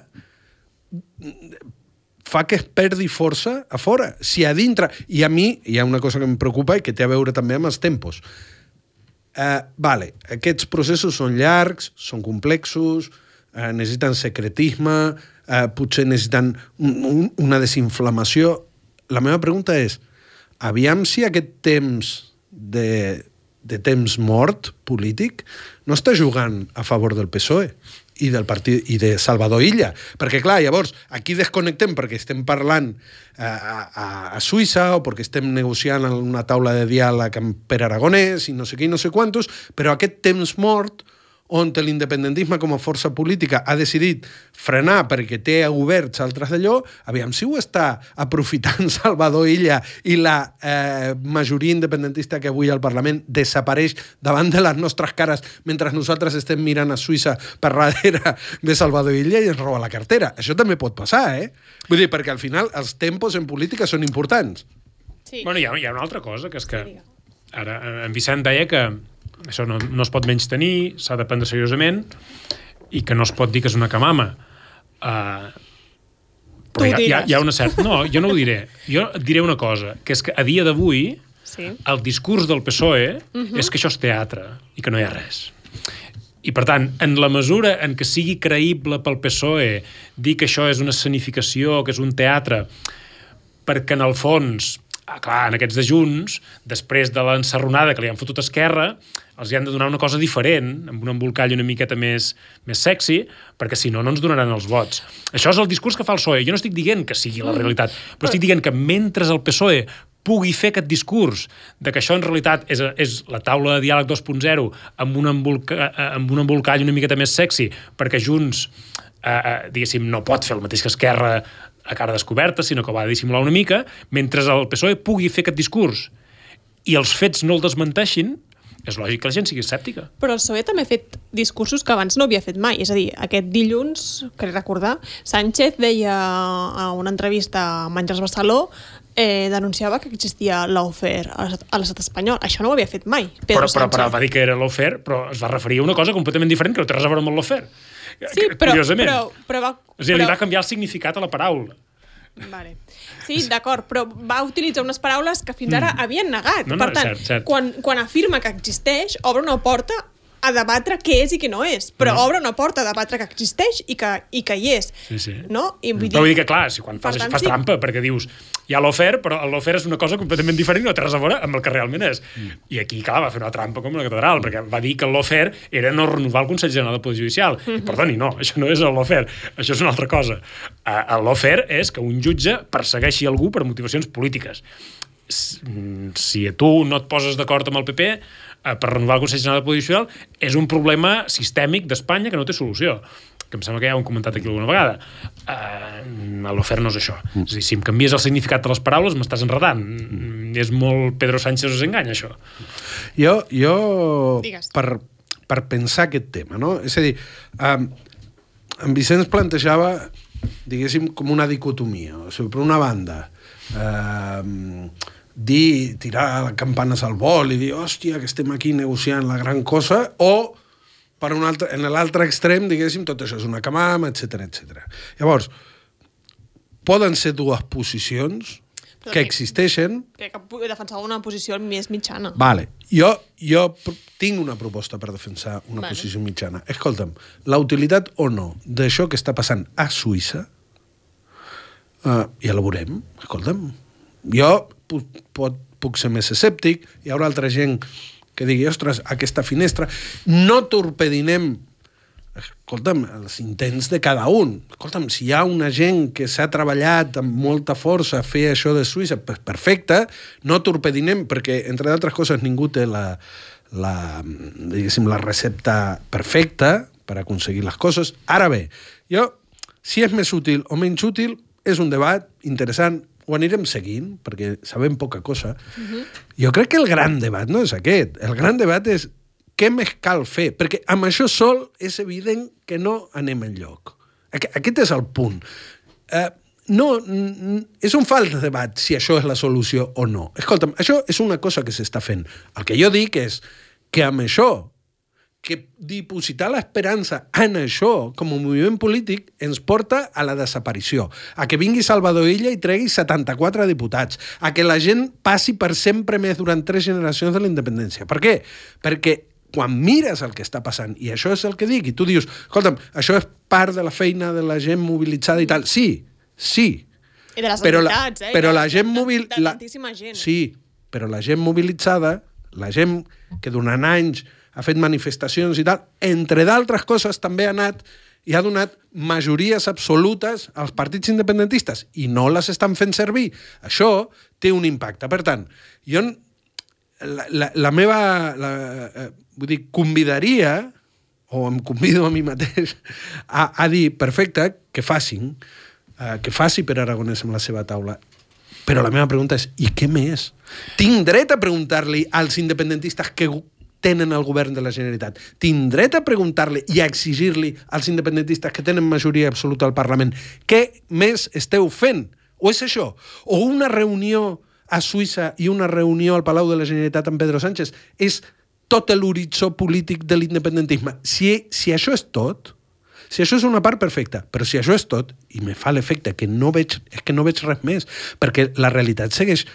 fa que es perdi força a fora. Si a dintre... I a mi hi ha una cosa que em preocupa i que té a veure també amb els tempos. Uh, vale, aquests processos són llargs, són complexos, uh, necessiten secretisme, eh, potser necessiten un, un, una desinflamació. La meva pregunta és, aviam si aquest temps de, de temps mort polític no està jugant a favor del PSOE i del partit i de Salvador Illa. Perquè, clar, llavors, aquí desconnectem perquè estem parlant eh, a, a, Suïssa o perquè estem negociant en una taula de diàleg amb Pere Aragonès i no sé què i no sé quantos, però aquest temps mort on l'independentisme com a força política ha decidit frenar perquè té oberts altres d'allò, aviam si ho està aprofitant Salvador Illa i la eh, majoria independentista que avui al Parlament desapareix davant de les nostres cares mentre nosaltres estem mirant a Suïssa per darrere de Salvador Illa i ens roba la cartera. Això també pot passar, eh? Vull dir, perquè al final els tempos en política són importants. Sí. Bueno, hi ha, hi ha una altra cosa, que és que ara en Vicent deia que això no, no es pot menys tenir, s'ha de prendre seriosament i que no es pot dir que és una camama. Uh, però hi ha, hi, ha, hi ha una certa... No, jo no ho diré. Jo et diré una cosa, que és que a dia d'avui sí. el discurs del PSOE uh mhm. -huh. és que això és teatre i que no hi ha res. I, per tant, en la mesura en què sigui creïble pel PSOE dir que això és una escenificació, que és un teatre, perquè en el fons ah, clar, en aquests de Junts, després de l'encerronada que li han fotut Esquerra, els hi han de donar una cosa diferent, amb un embolcall una miqueta més, més sexy, perquè si no, no ens donaran els vots. Això és el discurs que fa el PSOE. Jo no estic dient que sigui la mm. realitat, però estic dient que mentre el PSOE pugui fer aquest discurs de que això en realitat és, és la taula de diàleg 2.0 amb, un embolca, amb un embolcall una miqueta més sexy, perquè Junts, eh, eh, diguéssim, no pot fer el mateix que Esquerra a cara descoberta, sinó que va a dissimular una mica, mentre el PSOE pugui fer aquest discurs i els fets no el desmenteixin, és lògic que la gent sigui escèptica. Però el PSOE també ha fet discursos que abans no havia fet mai. És a dir, aquest dilluns, crec recordar, Sánchez deia a una entrevista amb Àngels Barceló eh, denunciava que existia l'ofer a l'estat espanyol. Això no ho havia fet mai, Pedro però, però, però va dir que era l'ofer, però es va referir a una cosa completament diferent, que no té res a veure amb l'ofer. Sí, però, Curiosament. però, però va... A dir, però... li va canviar el significat a la paraula. Vale. Sí, d'acord, però va utilitzar unes paraules que fins ara mm. havien negat. No, no, per tant, cert, cert. Quan, quan afirma que existeix, obre una porta a debatre què és i què no és, però no. obre una porta a debatre que existeix i que, i que hi és. Sí, sí. No? I vull dir... Però vull dir que, clar, si quan fas, tant, fas sí. trampa, perquè dius, hi ha l'ofer, però l'ofer és una cosa completament diferent i no té res a veure amb el que realment és. Mm. I aquí, clar, va fer una trampa com la catedral, perquè va dir que l'ofer era no renovar el Consell General del Poder Judicial. Mm -hmm. I, perdoni, no, això no és l'ofer, això és una altra cosa. Uh, l'ofer és que un jutge persegueixi algú per motivacions polítiques si a tu no et poses d'acord amb el PP eh, per renovar el Consell General de Poder Judicial és un problema sistèmic d'Espanya que no té solució que em sembla que ja ho hem comentat aquí alguna vegada. Uh, L'ofer no és això. Mm. És a dir, si em canvies el significat de les paraules, m'estàs enredant. Mm. És molt Pedro Sánchez us enganya, això. Jo, jo per, per pensar aquest tema, no? És a dir, um, en Vicenç plantejava, diguéssim, com una dicotomia. O sigui, per una banda, um, dir, tirar campanes al vol i dir, hòstia, que estem aquí negociant la gran cosa, o per un altre, en l'altre extrem, diguéssim, tot això és una camama, etc etc. Llavors, poden ser dues posicions que existeixen Crec que defensava una posició més mitjana. Vale. Jo, jo tinc una proposta per defensar una Vale. posició mitjana. Escolta'm, la utilitat o no d'això que està passant a Suïssa, uh, ja la veurem. Escolta'm, jo puc, pot, puc ser més escèptic, hi haurà altra gent que digui, ostres, aquesta finestra, no torpedinem escolta'm, els intents de cada un. Escolta'm, si hi ha una gent que s'ha treballat amb molta força a fer això de Suïssa, perfecte, no torpedinem, perquè, entre d'altres coses, ningú té la, la, diguéssim, la recepta perfecta per aconseguir les coses. Ara bé, jo, si és més útil o menys útil, és un debat interessant, ho anirem seguint, perquè sabem poca cosa. Jo crec que el gran debat no és aquest. El gran debat és què més cal fer? Perquè amb això sol és evident que no anem enlloc. Aqu- Aquest és el punt. Eh, no, és un fals debat si això és la solució o no. Escolta'm, això és una cosa que s'està fent. El que jo dic és que amb això, que dipositar l'esperança en això com a moviment polític ens porta a la desaparició, a que vingui Salvador Illa i tregui 74 diputats, a que la gent passi per sempre més durant tres generacions de la independència. Per què? Perquè quan mires el que està passant, i això és el que dic, i tu dius, escolta'm, això és part de la feina de la gent mobilitzada i tal. Sí, sí, I de les però la, entitats, eh? però De- la gent mobil... De, de la- gent. Sí, però la gent mobilitzada, la gent que durant anys ha fet manifestacions i tal, entre d'altres coses també ha anat i ha donat majories absolutes als partits independentistes i no les estan fent servir. Això té un impacte. Per tant, jo la, la, la meva... La, eh, vull dir, convidaria o em convido a mi mateix a, a dir, perfecte, que facin, eh, que faci per Aragonès amb la seva taula. Però la meva pregunta és, i què més? Tinc dret a preguntar-li als independentistes que tenen el govern de la Generalitat. Tinc dret a preguntar-li i a exigir-li als independentistes que tenen majoria absoluta al Parlament què més esteu fent? O és això? O una reunió a Suïssa i una reunió al Palau de la Generalitat amb Pedro Sánchez és tot l'horitzó polític de l'independentisme. Si, si això és tot, si això és una part perfecta, però si això és tot, i me fa l'efecte que no veig, és que no veig res més, perquè la realitat segueix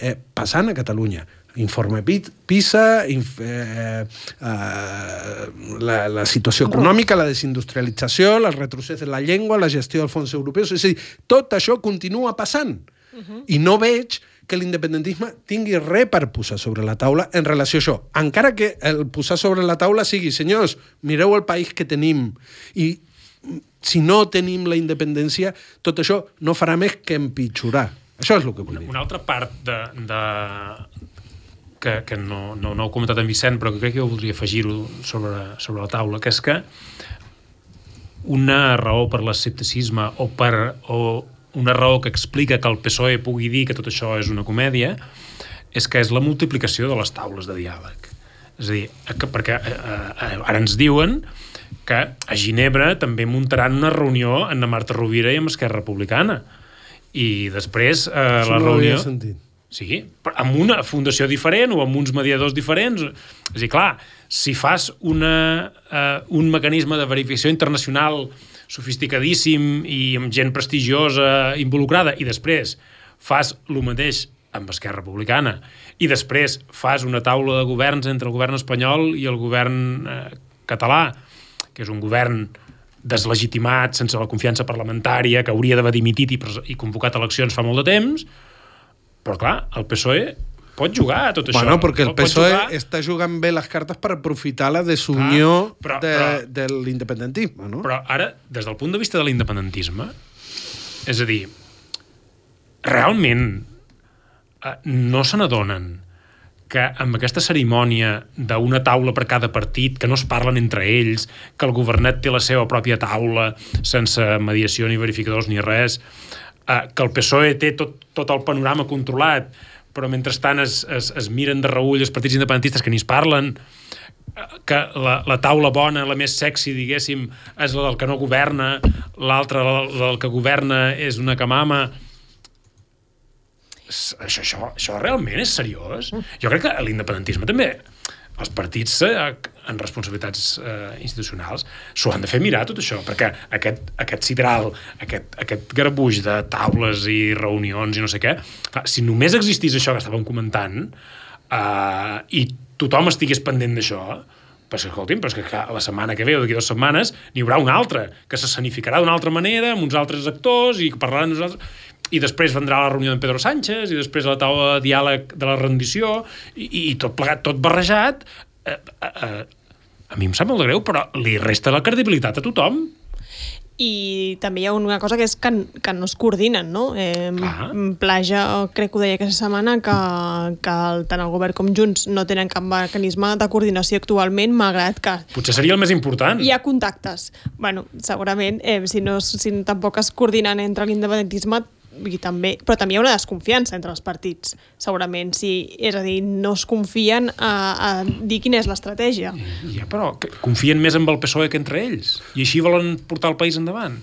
eh, passant a Catalunya. Informe Pi- PISA, inf, eh, eh, la, la situació econòmica, la desindustrialització, el retrocés de la llengua, la gestió dels fons europeus, és a dir, tot això continua passant. Uh -huh. I no veig que l'independentisme tingui res per posar sobre la taula en relació a això. Encara que el posar sobre la taula sigui, senyors, mireu el país que tenim i si no tenim la independència, tot això no farà més que empitjorar. Això és el que vull dir. Una altra part de, de, que, que no, no, no ho ha comentat en Vicent, però que crec que jo voldria afegir-ho sobre, sobre la taula, que és que una raó per l'escepticisme o per o una raó que explica que el PSOE pugui dir que tot això és una comèdia és que és la multiplicació de les taules de diàleg. És a dir, que, perquè eh, eh, ara ens diuen que a Ginebra també muntaran una reunió amb la Marta Rovira i amb Esquerra Republicana. I després eh, Això la no reunió... sentit. Sí, però amb una fundació diferent o amb uns mediadors diferents. És a dir, clar, si fas una, uh, un mecanisme de verificació internacional sofisticadíssim i amb gent prestigiosa involucrada i després fas el mateix amb Esquerra Republicana i després fas una taula de governs entre el govern espanyol i el govern eh, català, que és un govern deslegitimat, sense la confiança parlamentària, que hauria d'haver dimitit i, i convocat eleccions fa molt de temps, però clar, el PSOE pot jugar a tot això. Bueno, perquè el PSOE jugar- està jugant bé les cartes per aprofitar la desunió Clar, però- de, però- de l'independentisme, no? Però ara, des del punt de vista de l'independentisme, és a dir, realment eh, no se n'adonen que amb aquesta cerimònia d'una taula per cada partit, que no es parlen entre ells, que el governat té la seva pròpia taula, sense mediació ni verificadors ni res, eh, que el PSOE té tot, tot el panorama controlat, però mentrestant es, es, es miren de reull els partits independentistes que ni es parlen, eh, que la, la taula bona, la més sexy, diguéssim, és la del que no governa, l'altra, la, la del que governa, és una camama... Això, això, això realment és seriós? Jo crec que l'independentisme també els partits eh, en responsabilitats eh, institucionals s'ho han de fer mirar tot això, perquè aquest, aquest sidral, aquest, aquest garbuix de taules i reunions i no sé què, si només existís això que estàvem comentant eh, i tothom estigués pendent d'això, però que, escolti'm, però és que la setmana que ve o d'aquí dues setmanes n'hi haurà una altra, que s'escenificarà d'una altra manera, amb uns altres actors, i parlaran nosaltres... I després vendrà la reunió de Pedro Sánchez, i després la taula de diàleg de la rendició, i, i tot plegat, tot barrejat. Eh, eh, eh, a mi em sap molt de greu, però li resta la credibilitat a tothom. I també hi ha una cosa que és que, que no es coordinen, no? Eh, Clar. Plaja, crec que ho deia aquesta setmana, que, que el, tant el govern com Junts no tenen cap mecanisme de coordinació actualment, malgrat que Potser seria el més important. hi ha contactes. bueno, segurament, eh, si, no, si tampoc es coordinen entre l'independentisme, i també, però també hi ha una desconfiança entre els partits, segurament. Si, és a dir, no es confien a, a dir quina és l'estratègia. Ja, però que confien més en el PSOE que entre ells. I així volen portar el país endavant.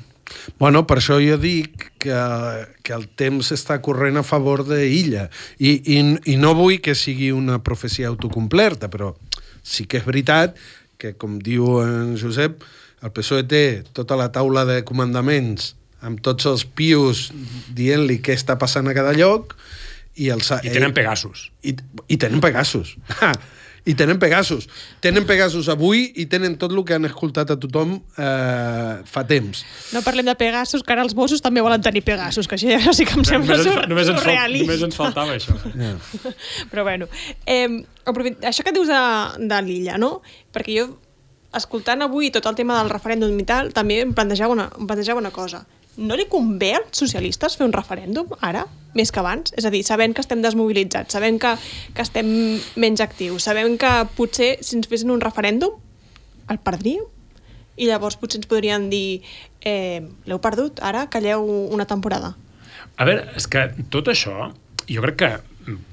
Bueno, per això jo dic que, que el temps està corrent a favor d'Illa. I, i, I no vull que sigui una profecia autocomplerta, però sí que és veritat que, com diu en Josep, el PSOE té tota la taula de comandaments amb tots els pios dient-li què està passant a cada lloc i, els, I tenen Pegasus. i, i tenen Pegasus. I tenen Pegasus. Tenen Pegasus avui i tenen tot el que han escoltat a tothom eh, fa temps. No parlem de Pegasus, que ara els Mossos també volen tenir Pegasus, que això ja sí que em sembla Només ens, sur només, ens, surrealista. només ens faltava això. Ja. Però bueno, eh, aprofit- això que dius de, de l'illa, no? Perquè jo, escoltant avui tot el tema del referèndum i tal, també em plantejava una, em plantejava una cosa. No li convé als socialistes fer un referèndum ara, més que abans? És a dir, sabent que estem desmobilitzats, sabent que, que estem menys actius, sabent que potser si ens fessin un referèndum el perdríem? I llavors potser ens podrien dir eh, l'heu perdut, ara calleu una temporada. A veure, és que tot això, jo crec que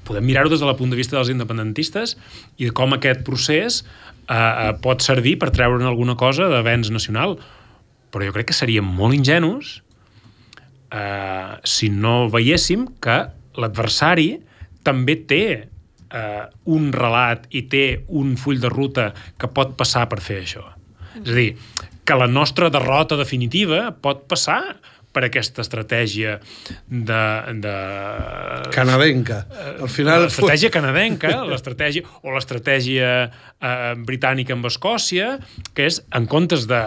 podem mirar-ho des del punt de vista dels independentistes i de com aquest procés eh, eh, pot servir per treure'n alguna cosa d'avenç nacional. Però jo crec que seríem molt ingenus eh, si no veiéssim que l'adversari també té eh, un relat i té un full de ruta que pot passar per fer això. És a dir, que la nostra derrota definitiva pot passar per aquesta estratègia de... de Canadenca. Al final... l'estratègia canadenca, l'estratègia o l'estratègia eh, britànica amb Escòcia, que és en comptes de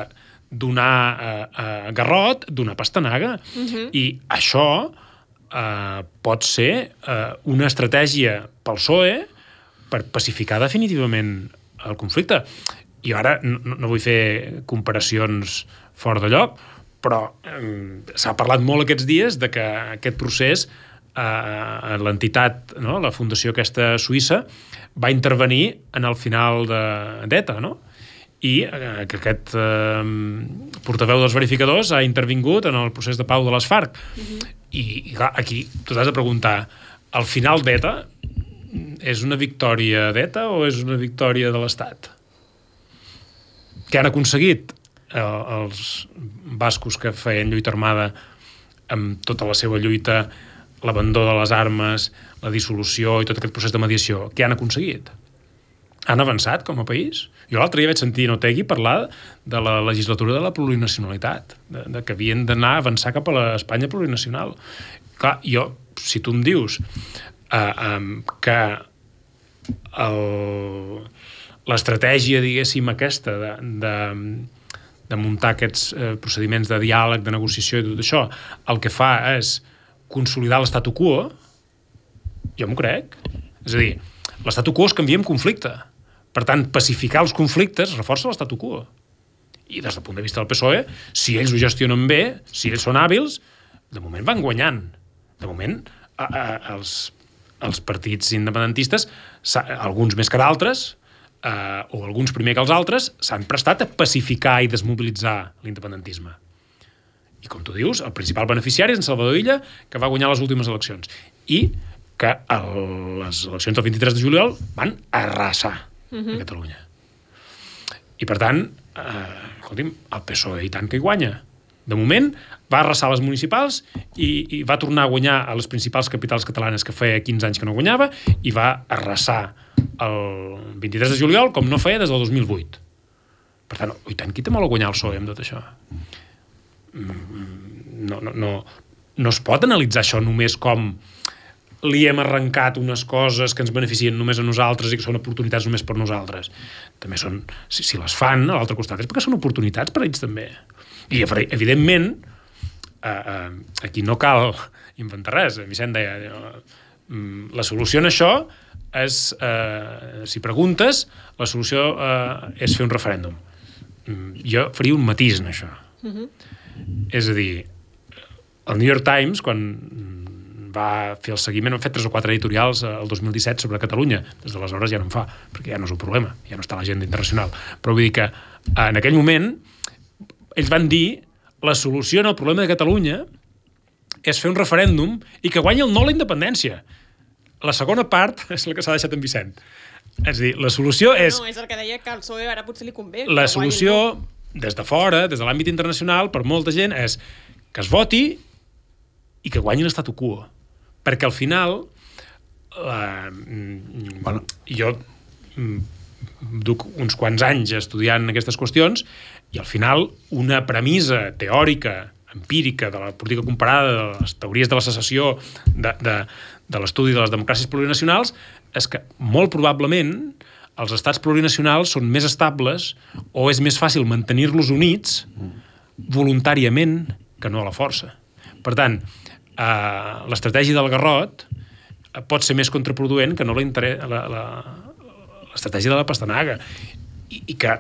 donar eh, eh, garrot, donar pastanaga. Uh -huh. I això eh, pot ser eh, una estratègia pel PSOE per pacificar definitivament el conflicte. I ara no, no vull fer comparacions fora de lloc, però eh, s'ha parlat molt aquests dies de que aquest procés eh, l'entitat, no? la fundació aquesta suïssa, va intervenir en el final de d'ETA, no? I eh, que aquest eh, portaveu dels verificadors ha intervingut en el procés de pau de les FARC. Uh -huh. I, I clar, aquí tu t'has de preguntar, al final d'ETA és una victòria d'ETA o és una victòria de l'Estat? Què han aconseguit eh, els bascos que feien lluita armada amb tota la seva lluita, l'abandó de les armes, la dissolució i tot aquest procés de mediació? Què han aconseguit? Han avançat com a país? Jo l'altre dia vaig sentir en Otegui parlar de la legislatura de la plurinacionalitat, de, de que havien d'anar a avançar cap a l'Espanya plurinacional. Clar, jo, si tu em dius eh, um, que l'estratègia, diguéssim, aquesta de, de, de muntar aquests eh, procediments de diàleg, de negociació i tot això, el que fa és consolidar l'estatu quo, jo m'ho crec. És a dir, l'estatu quo es canvia en conflicte. Per tant, pacificar els conflictes reforça l'estatu quo. I des del punt de vista del PSOE, si ells ho gestionen bé, si ells són hàbils, de moment van guanyant. De moment, a, a, els, els partits independentistes, alguns més que d'altres, eh, o alguns primer que els altres, s'han prestat a pacificar i desmobilitzar l'independentisme. I com tu dius, el principal beneficiari és en Salvador Illa, que va guanyar les últimes eleccions. I que el, les eleccions del 23 de juliol van arrasar uh -huh. a Catalunya. I per tant, eh, escolti'm, el PSOE i tant que hi guanya. De moment, va arrasar les municipals i, i va tornar a guanyar a les principals capitals catalanes que feia 15 anys que no guanyava i va arrasar el 23 de juliol com no feia des del 2008. Per tant, oi tant, qui té molt a guanyar el PSOE amb tot això? Mm, No, no, no, no es pot analitzar això només com li hem arrencat unes coses que ens beneficien només a nosaltres i que són oportunitats només per nosaltres. També són, si, si les fan a l'altre costat, és perquè són oportunitats per a ells també. I, evidentment, eh, eh, aquí no cal inventar res. Vicent deia, eh, la solució en això és, eh, si preguntes, la solució eh, és fer un referèndum. Mm, jo faria un matís en això. Uh -huh. És a dir, el New York Times, quan va fer el seguiment, han fet tres o quatre editorials el 2017 sobre Catalunya. Des d'aleshores ja no en fa, perquè ja no és un problema, ja no està a l'agenda internacional. Però vull dir que en aquell moment ells van dir la solució al problema de Catalunya és fer un referèndum i que guanyi el no la independència. La segona part és la que s'ha deixat en Vicent. És a dir, la solució és... No, és el que deia que al PSOE ara potser li convé. La guanyi solució, no. des de fora, des de l'àmbit internacional, per molta gent, és que es voti i que guanyi l'estatu quo. Perquè al final, la, mm, Bueno. jo mm, duc uns quants anys estudiant aquestes qüestions i al final una premissa teòrica, empírica, de la política comparada, de les teories de la secessió, de, de, de l'estudi de les democràcies plurinacionals, és que molt probablement els estats plurinacionals són més estables o és més fàcil mantenir-los units voluntàriament que no a la força. Per tant, eh, l'estratègia del garrot pot ser més contraproduent que no l'estratègia de la pastanaga. I, i que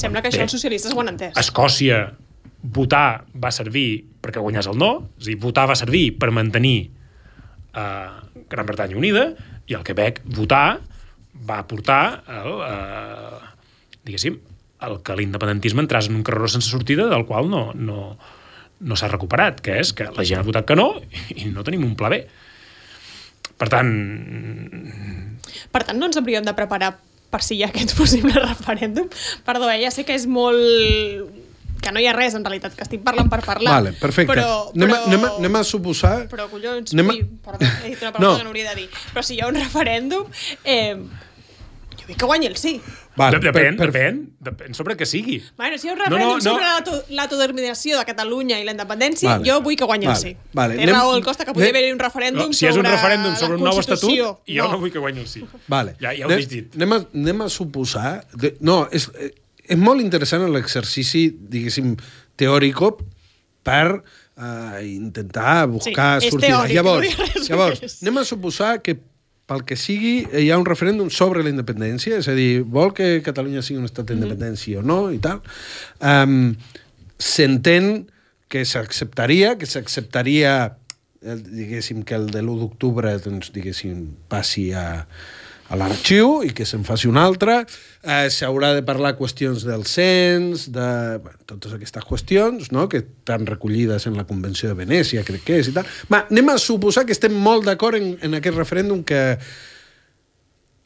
Sembla que Bé. això els socialistes ho han entès. Escòcia votar va servir perquè guanyés el no, és a dir, votar va servir per mantenir eh, Gran Bretanya unida, i al Quebec votar va portar el, eh, diguéssim, el que l'independentisme entràs en un carreró sense sortida del qual no, no, no s'ha recuperat, que és que la gent ha votat que no i no tenim un pla B. Per tant, Per tant, no ens hauríem de preparar per si hi ha aquest possible referèndum. Perdó, eh? ja sé que és molt que no hi ha res, en realitat, que estic parlant per parlar. Vale, perfecte. Però, Anem, a, però... anem, a, anem a suposar... Però, collons, Anem a- ui, perdó, he dit una paraula No. que no hauria de dir. Però si hi ha un referèndum, eh, jo vull que guanyi el sí. Vale, de, depèn, per- per- depèn, depèn sobre què sigui. Bueno, si hi ha un No, no, referèndum no. sobre l'auto- l'autodeterminació de Catalunya i la independència, Vale. jo vull que guanyi el sí. vale. Té raó el Costa que podria haver-hi un referèndum No, si és un sobre referèndum sobre un nou estatut, jo no. vull que guanyi el sí. Vale. Ja, ja ho he dit. Anem a, anem a suposar... De, no, és, eh, és molt interessant l'exercici, diguéssim, teòrico per eh, intentar buscar Sí, és sortides. teòric, llavors, no llavors anem a suposar que pel que sigui, hi ha un referèndum sobre la independència, és a dir, vol que Catalunya sigui un estat d'independència o no, i tal. Um, S'entén que s'acceptaria, que s'acceptaria, eh, diguéssim, que el de l'1 d'octubre, doncs, diguéssim, passi a, a l'arxiu i que se'n faci un altre. Eh, S'haurà de parlar qüestions del cens, de bueno, totes aquestes qüestions, no?, que estan recollides en la Convenció de Venècia, crec que és, i tal. Va, anem a suposar que estem molt d'acord en, en aquest referèndum que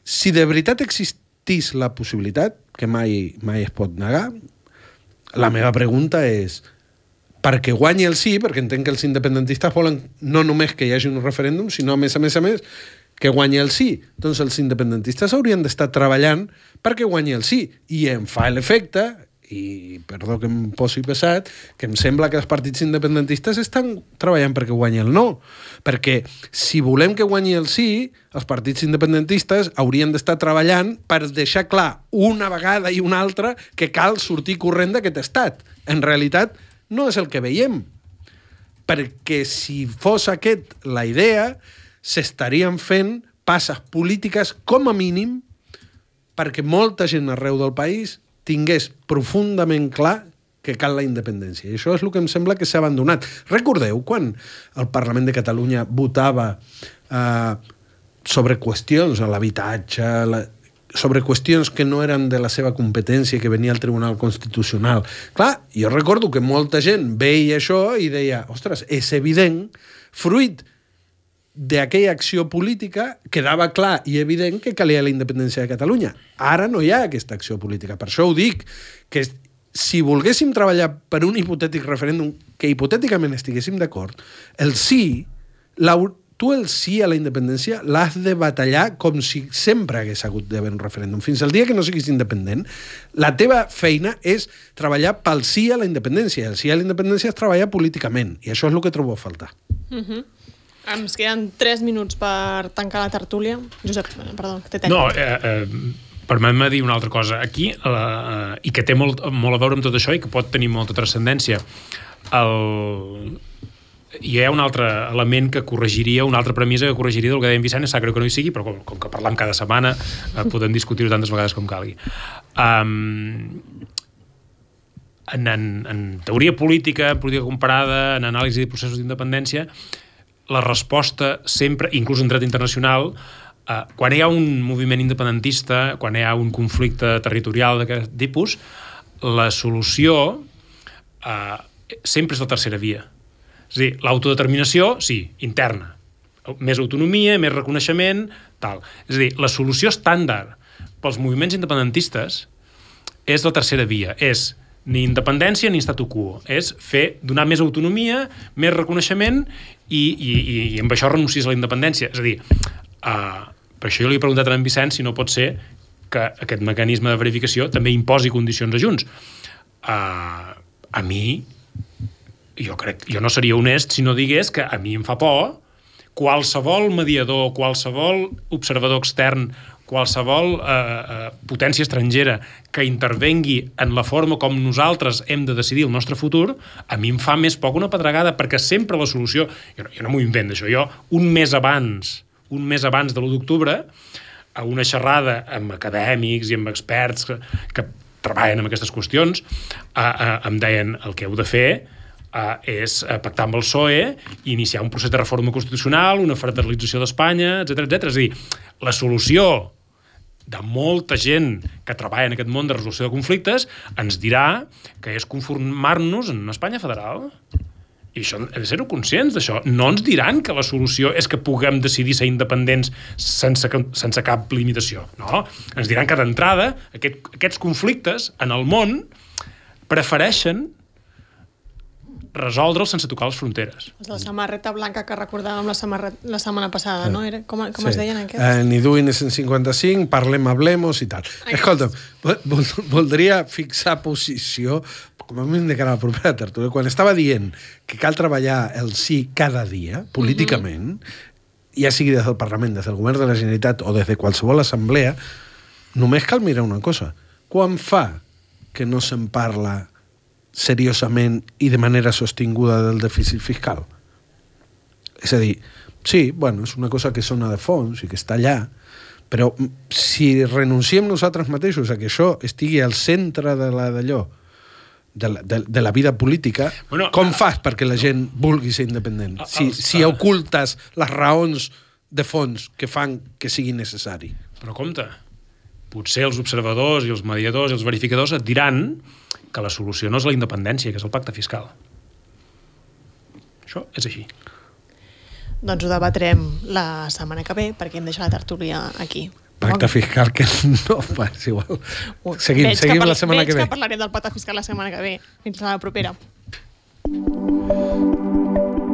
si de veritat existís la possibilitat, que mai, mai es pot negar, la meva pregunta és perquè guanyi el sí, perquè entenc que els independentistes volen no només que hi hagi un referèndum, sinó a més a més a més que guanyi el sí. Doncs els independentistes haurien d'estar treballant perquè guanyi el sí. I em fa l'efecte, i perdó que em posi pesat, que em sembla que els partits independentistes estan treballant perquè guanyi el no. Perquè si volem que guanyi el sí, els partits independentistes haurien d'estar treballant per deixar clar una vegada i una altra que cal sortir corrent d'aquest estat. En realitat, no és el que veiem. Perquè si fos aquest la idea, s'estarien fent passes polítiques com a mínim perquè molta gent arreu del país tingués profundament clar que cal la independència. I això és el que em sembla que s'ha abandonat. Recordeu quan el Parlament de Catalunya votava eh, sobre qüestions, l'habitatge, la, sobre qüestions que no eren de la seva competència, que venia al Tribunal Constitucional. Clar, jo recordo que molta gent veia això i deia, ostres, és evident, fruit d'aquella acció política quedava clar i evident que calia la independència de Catalunya. Ara no hi ha aquesta acció política. Per això ho dic, que si volguéssim treballar per un hipotètic referèndum que hipotèticament estiguéssim d'acord, el sí, l'hau- tu el sí a la independència l'has de batallar com si sempre hagués hagut d'haver un referèndum. Fins al dia que no siguis independent, la teva feina és treballar pel sí a la independència. El sí a la independència és treballar políticament, i això és el que trobo a faltar. Ens queden 3 minuts per tancar la tertúlia. Josep, eh, perdó, que té. No, eh, eh, permet-me dir una altra cosa. Aquí, eh, eh, i que té molt, molt a veure amb tot això i que pot tenir molta transcendència, el... hi ha un altre element que corregiria, una altra premissa que corregiria del que deia en Vicent, és que no hi sigui, però com, com que parlam cada setmana, eh, podem discutir-ho tantes vegades com calgui. Um, en, en, en teoria política, en política comparada, en anàlisi de processos d'independència, la resposta sempre, inclús en dret internacional, eh, quan hi ha un moviment independentista, quan hi ha un conflicte territorial d'aquest tipus, la solució eh, sempre és la tercera via. És a dir, l'autodeterminació, sí, interna. Més autonomia, més reconeixement, tal. És a dir, la solució estàndard pels moviments independentistes és la tercera via. És ni independència ni statu quo. És fer, donar més autonomia, més reconeixement i, i, i, i amb això renuncies a la independència. És a dir, uh, per això jo li he preguntat a en Vicent si no pot ser que aquest mecanisme de verificació també imposi condicions a Junts. Uh, a mi, jo crec, jo no seria honest si no digués que a mi em fa por qualsevol mediador, qualsevol observador extern, qualsevol eh, eh, potència estrangera que intervengui en la forma com nosaltres hem de decidir el nostre futur, a mi em fa més poc una pedregada, perquè sempre la solució... Jo no, jo no m'ho invento, això. Jo, un mes abans, un mes abans de l'1 d'octubre, a una xerrada amb acadèmics i amb experts que, que treballen amb aquestes qüestions, eh, eh, em deien el que heu de fer uh, és uh, pactar amb el PSOE i iniciar un procés de reforma constitucional, una federalització d'Espanya, etc etc. És a dir, la solució de molta gent que treballa en aquest món de resolució de conflictes ens dirà que és conformar-nos en una Espanya federal. I això, hem de ser-ho conscients d'això. No ens diran que la solució és que puguem decidir ser independents sense, sense cap limitació. No, ens diran que d'entrada aquest, aquests conflictes en el món prefereixen resoldre'ls sense tocar les fronteres. De la samarreta blanca que recordàvem la, samarre... la setmana passada, no? Era, com com es deien aquests? Eh, ni duin 155, parlem, hablemos i tal. Escolta'm, vol, vol, voldria fixar posició, com a mínim de cara a la propera tertúlia, quan estava dient que cal treballar el sí cada dia, políticament, ja sigui des del Parlament, des del Govern de la Generalitat o des de qualsevol assemblea, només cal mirar una cosa. Quan fa que no se'n parla seriosament i de manera sostinguda del dèficit fiscal? És a dir, sí, bueno, és una cosa que sona de fons i que està allà, però si renunciem nosaltres mateixos a que això estigui al centre de la d'allò, de, la, de, de la vida política, Bueno, com fas perquè la gent vulgui ser independent? Si, si ocultes les raons de fons que fan que sigui necessari. Però compte, potser els observadors i els mediadors i els verificadors et diran que la solució no és la independència, que és el pacte fiscal. Això és així. Doncs ho debatrem la setmana que ve, perquè hem deixat la tertúlia aquí. Pacte fiscal que no, pas és igual. Seguim, veig seguim que la setmana que, que ve. Veig que parlarem del pacte fiscal la setmana que ve. Fins la propera. Thank you.